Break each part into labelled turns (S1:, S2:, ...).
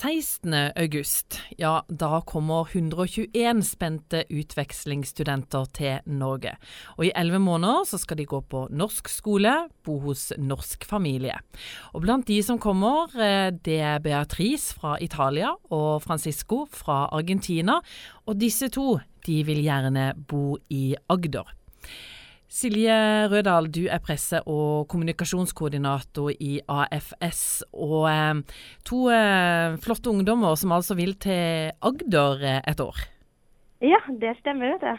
S1: 16. august, ja da kommer 121 spente utvekslingsstudenter til Norge. Og i elleve måneder så skal de gå på norsk skole, bo hos norsk familie. Og blant de som kommer, eh, det er Beatrice fra Italia og Francisco fra Argentina. Og disse to, de vil gjerne bo i Agder. Silje Rødahl, du er presse- og kommunikasjonskoordinator i AFS. Og eh, to eh, flotte ungdommer som altså vil til Agder eh, et år.
S2: Ja, det stemmer. det.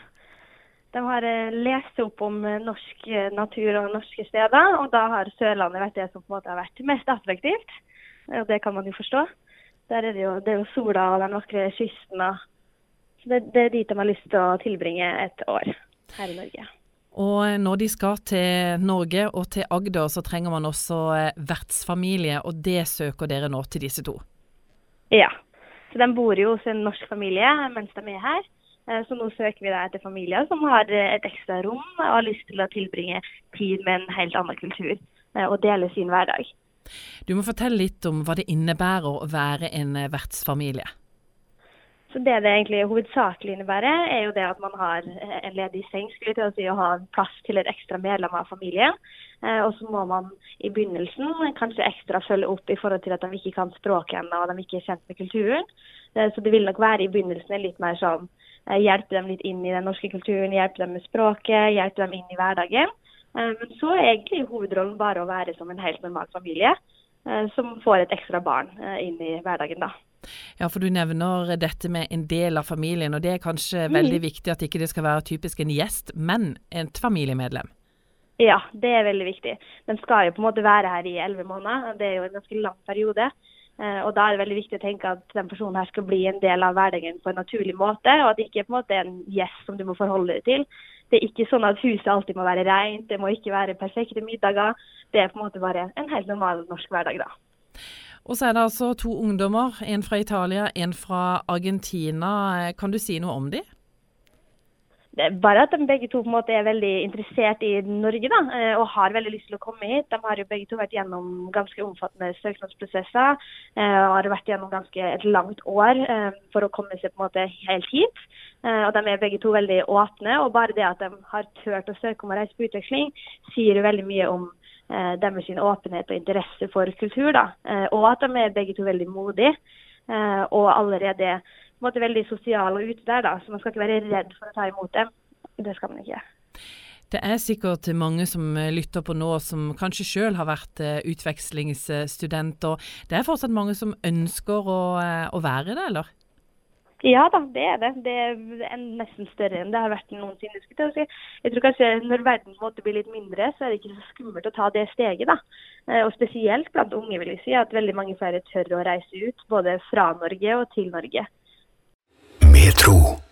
S2: De har lest opp om norsk natur og norske steder, og da har Sørlandet vært det som på en måte har vært mest attraktivt. Og det kan man jo forstå. Der er det jo, det er jo sola og den vakre kysten. Og, det, det er dit de har lyst til å tilbringe et år her i Norge.
S1: Og når de skal til Norge og til Agder, så trenger man også eh, vertsfamilie, og det søker dere nå til disse to?
S2: Ja. Så de bor jo hos en norsk familie mens de er her. Eh, så nå søker vi etter familier som har eh, et ekstra rom og har lyst til å tilbringe tid med en helt annen kultur og dele sin hverdag.
S1: Du må fortelle litt om hva det innebærer å være en vertsfamilie.
S2: Så Det det egentlig hovedsakelig innebærer, er jo det at man har eh, en ledig seng skulle til å si, og ha plass til et ekstra medlem av familien. Eh, og så må man i begynnelsen kanskje ekstra følge opp i forhold til at de ikke kan språket ennå og de ikke er kjent med kulturen. Eh, så det vil nok være i begynnelsen litt mer sånn hjelpe dem litt inn i den norske kulturen, hjelpe dem med språket, hjelpe dem inn i hverdagen. Men så er egentlig hovedrollen bare å være som en helt normal familie som får et ekstra barn inn i hverdagen, da.
S1: Ja, for du nevner dette med en del av familien, og det er kanskje mm. veldig viktig at ikke det skal være typisk en gjest, men et familiemedlem?
S2: Ja, det er veldig viktig. Den skal jo på en måte være her i elleve måneder. Det er jo en ganske lang periode. Eh, og Da er det veldig viktig å tenke at den personen her skal bli en del av hverdagen på en naturlig måte, og at det ikke på en måte er en gjest som du må forholde deg til. Det er ikke sånn at huset alltid må være rent, det må ikke være perfekte middager. Det er på en måte bare en helt normal norsk hverdag, da.
S1: Og så er det altså to ungdommer, en fra Italia, en fra Argentina. Kan du si noe om dem?
S2: Det er bare at de begge to på en måte er veldig interessert i Norge da, eh, og har veldig lyst til å komme hit. De har jo begge to vært gjennom ganske omfattende søknadsprosesser eh, og har vært gjennom ganske et langt år eh, for å komme seg på en måte helt hit. Og De er begge to veldig åpne. og Bare det at de har turt å søke om å reise på utveksling, sier jo veldig mye om deres åpenhet og interesse for kultur. Da. Eh, og at de er begge to veldig modige eh, og allerede måte, veldig sosiale og ute der. Da. Så man skal ikke være redd for å ta imot dem. Det skal man ikke.
S1: Det er sikkert mange som lytter på nå som kanskje selv har vært utvekslingsstudent. utvekslingsstudenter. Det er fortsatt mange som ønsker å, eh, å være det, eller?
S2: Ja da, det er det. Det er nesten større enn det har vært noensinne. Jeg, tror kanskje Når verden måtte bli litt mindre, så er det ikke så skummelt å ta det steget. da. Eh, og Spesielt blant unge vil jeg si, at veldig mange flere tør å reise ut, både fra Norge og til Norge. Metro.